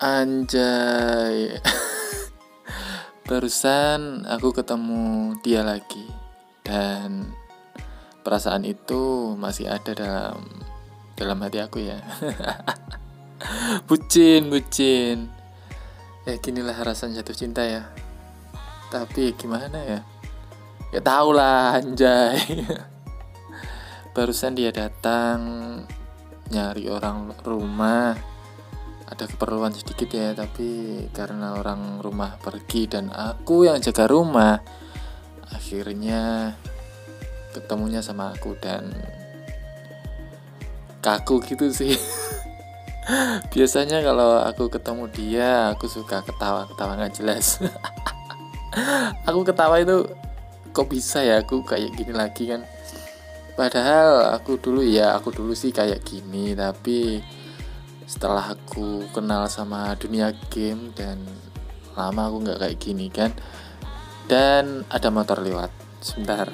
Anjay. Barusan aku ketemu dia lagi dan perasaan itu masih ada dalam dalam hati aku ya. bucin, bucin. Ya ginilah rasanya jatuh cinta ya. Tapi gimana ya? Ya tau lah anjay. Barusan dia datang nyari orang rumah ada keperluan sedikit ya tapi karena orang rumah pergi dan aku yang jaga rumah akhirnya ketemunya sama aku dan kaku gitu sih. Biasanya kalau aku ketemu dia aku suka ketawa ketawa nggak jelas. Aku ketawa itu kok bisa ya aku kayak gini lagi kan? Padahal aku dulu ya aku dulu sih kayak gini tapi setelah aku kenal sama dunia game dan lama aku nggak kayak gini kan dan ada motor lewat sebentar.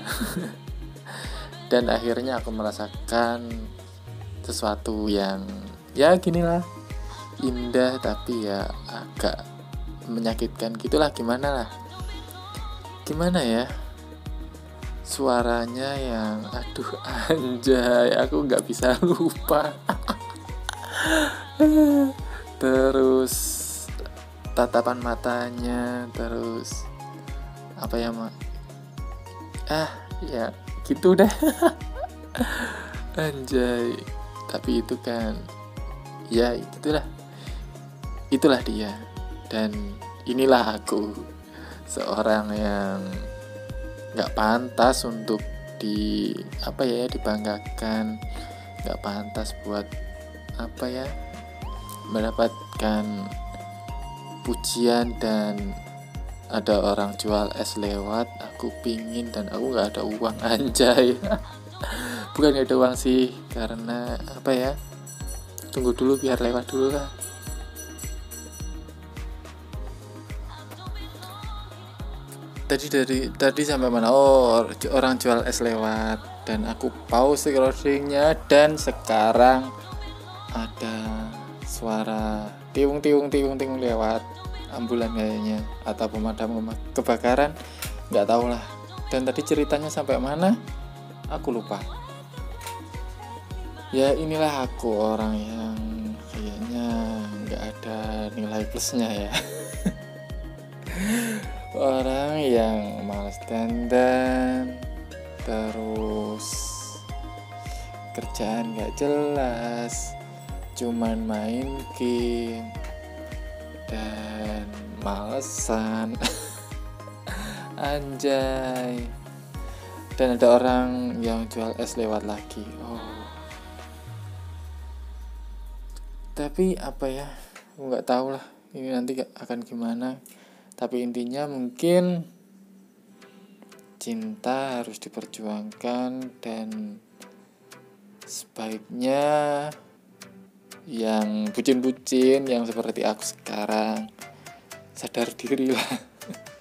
Dan akhirnya aku merasakan sesuatu yang ya gini lah indah tapi ya agak menyakitkan. Gitulah gimana lah. Gimana ya suaranya yang aduh anjay aku nggak bisa lupa terus tatapan matanya terus apa ya mak ah ya gitu deh. Anjay. Tapi itu kan ya itulah. Itulah dia. Dan inilah aku seorang yang nggak pantas untuk di apa ya dibanggakan. Nggak pantas buat apa ya mendapatkan pujian dan ada orang jual es lewat aku pingin dan aku nggak ada uang anjay. Bukan gak ada uang sih karena apa ya tunggu dulu biar lewat dulu lah. Tadi dari tadi sampai mana? Oh orang jual es lewat dan aku pause recordingnya dan sekarang suara tiung tiung tiung tiung lewat ambulan kayaknya atau pemadam kebakaran nggak tahu lah. Dan tadi ceritanya sampai mana aku lupa. Ya inilah aku orang yang kayaknya nggak ada nilai plusnya ya. Orang yang malas dandan terus kerjaan nggak jelas cuman main game dan malesan anjay. Dan ada orang yang jual es lewat lagi. Oh. Tapi apa ya? Nggak tahu lah ini nanti akan gimana. Tapi intinya mungkin cinta harus diperjuangkan dan sebaiknya yang bucin-bucin yang seperti aku sekarang. Sadar diri lah.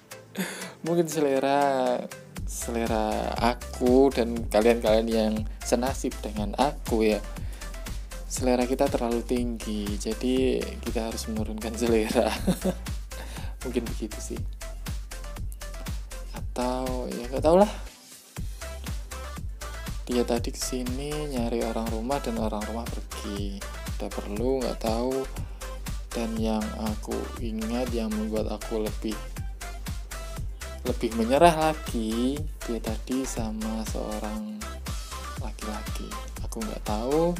Mungkin selera selera aku dan kalian-kalian yang senasib dengan aku ya. Selera kita terlalu tinggi jadi kita harus menurunkan selera. Mungkin begitu sih. Atau ya gak tau lah. Dia tadi ke sini nyari orang rumah dan orang rumah pergi ada perlu nggak tahu. Dan yang aku ingat yang membuat aku lebih lebih menyerah lagi dia tadi sama seorang laki-laki. Aku nggak tahu.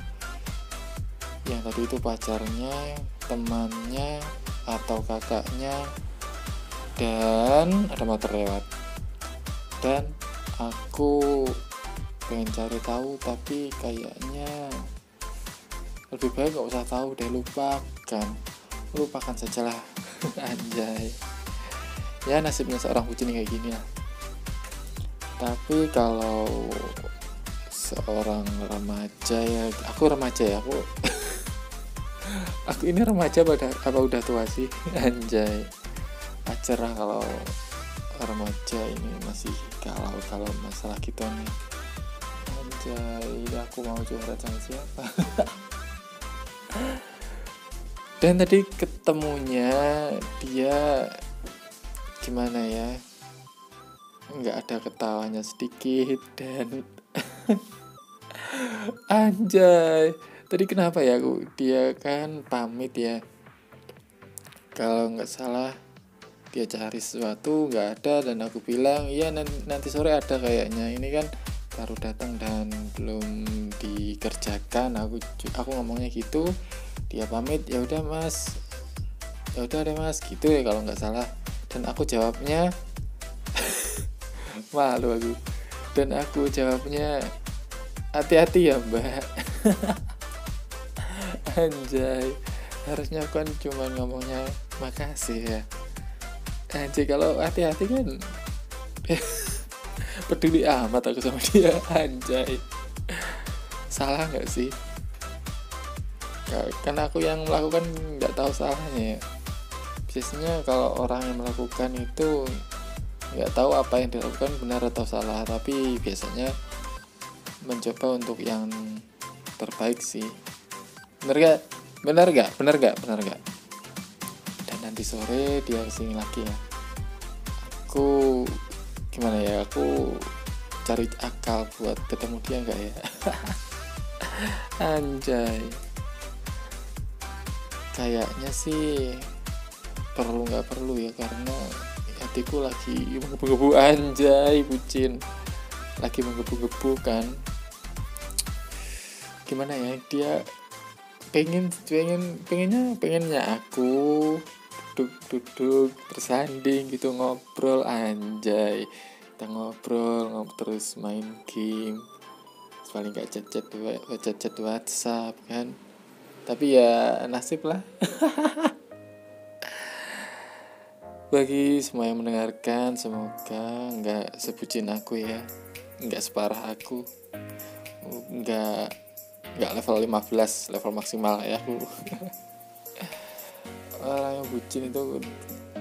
Yang tadi itu pacarnya temannya atau kakaknya. Dan ada motor lewat. Dan aku pengen cari tahu tapi kayaknya lebih baik gak usah tahu deh lupakan lupakan sajalah. Anjay. Ya nasibnya seorang bucin kayak gini lah. Tapi kalau seorang remaja ya aku remaja ya aku aku ini remaja pada apa udah tua sih? Anjay. Acer kalau remaja ini masih kalau kalau masalah kita nih. Anjay aku mau curhat sama siapa dan tadi ketemunya dia gimana ya? Nggak ada ketawanya sedikit dan anjay. Tadi kenapa ya aku? Dia kan pamit ya. Kalau nggak salah dia cari sesuatu nggak ada dan aku bilang iya nanti sore ada kayaknya. Ini kan baru datang dan belum dikerjakan aku aku ngomongnya gitu dia pamit ya udah mas. Ya udah deh mas gitu ya kalau nggak salah. Dan aku jawabnya malu aku. Dan aku jawabnya hati-hati ya mbak. Anjay. Harusnya kan cuma ngomongnya makasih ya. Anjay kalau hati-hati kan peduli amat aku sama dia anjay. Salah nggak sih? Karena aku yang melakukan nggak tahu salahnya ya. Biasanya kalau orang yang melakukan itu nggak tahu apa yang dilakukan benar atau salah tapi biasanya mencoba untuk yang terbaik sih. Benar gak benar gak benar gak benar gak dan nanti sore dia ke sini lagi ya. Aku gimana ya aku cari akal buat ketemu dia enggak ya? Anjay. Kayaknya sih perlu nggak perlu ya karena hatiku lagi menggebu-gebu. Anjay bucin. Lagi menggebu-gebu kan. Gimana ya dia pengen pengen pengennya pengennya aku duduk-duduk bersanding gitu ngobrol anjay. Kita ngobrol ngobrol terus main game. Paling gak chat-chat chat-chat WhatsApp kan? Tapi ya nasib lah. Bagi semua yang mendengarkan semoga nggak sebutin aku ya. Nggak separah aku. Nggak nggak level 15 level maksimal ya aku orang yang bucin itu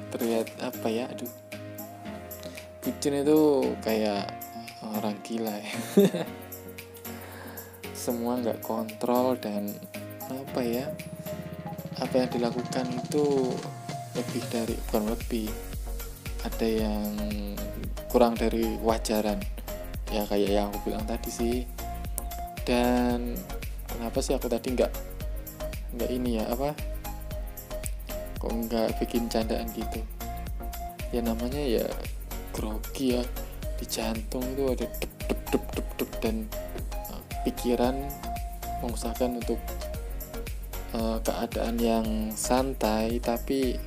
terlihat apa ya? Aduh. Bucin itu kayak orang gila ya. Semua nggak kontrol dan apa ya? Apa yang dilakukan itu lebih dari bukan lebih. Ada yang kurang dari wajaran. Ya kayak yang aku bilang tadi sih. Dan kenapa sih aku tadi nggak nggak ini ya? Apa kok nggak bikin candaan gitu. Ya namanya ya grogi ya di jantung itu ada dep dep dep dep, dep dan uh, pikiran mengusahakan untuk uh, keadaan yang santai tapi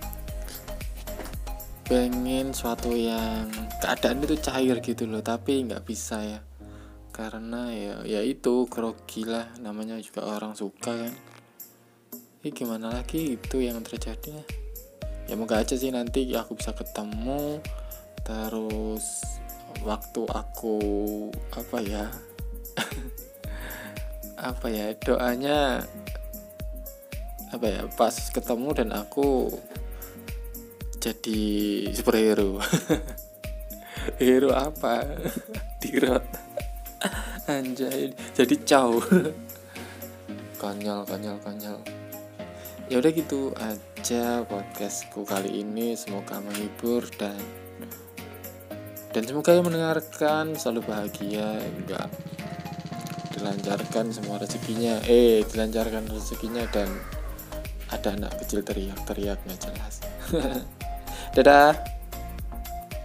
pengen suatu yang keadaan itu cair gitu loh tapi nggak bisa ya. Karena ya ya itu grogi lah namanya juga orang suka kan ini gimana lagi itu yang terjadi? Ya moga aja sih nanti aku bisa ketemu. Terus waktu aku apa ya? Apa ya doanya apa ya pas ketemu dan aku jadi superhero. Hero apa? Dirot. Anjay. Jadi cow konyol konyol konyol ya udah gitu aja podcastku kali ini. Semoga menghibur dan dan semoga yang mendengarkan selalu bahagia. Enggak dilancarkan semua rezekinya. Eh dilancarkan rezekinya dan ada anak kecil teriak-teriak nggak jelas. Dadah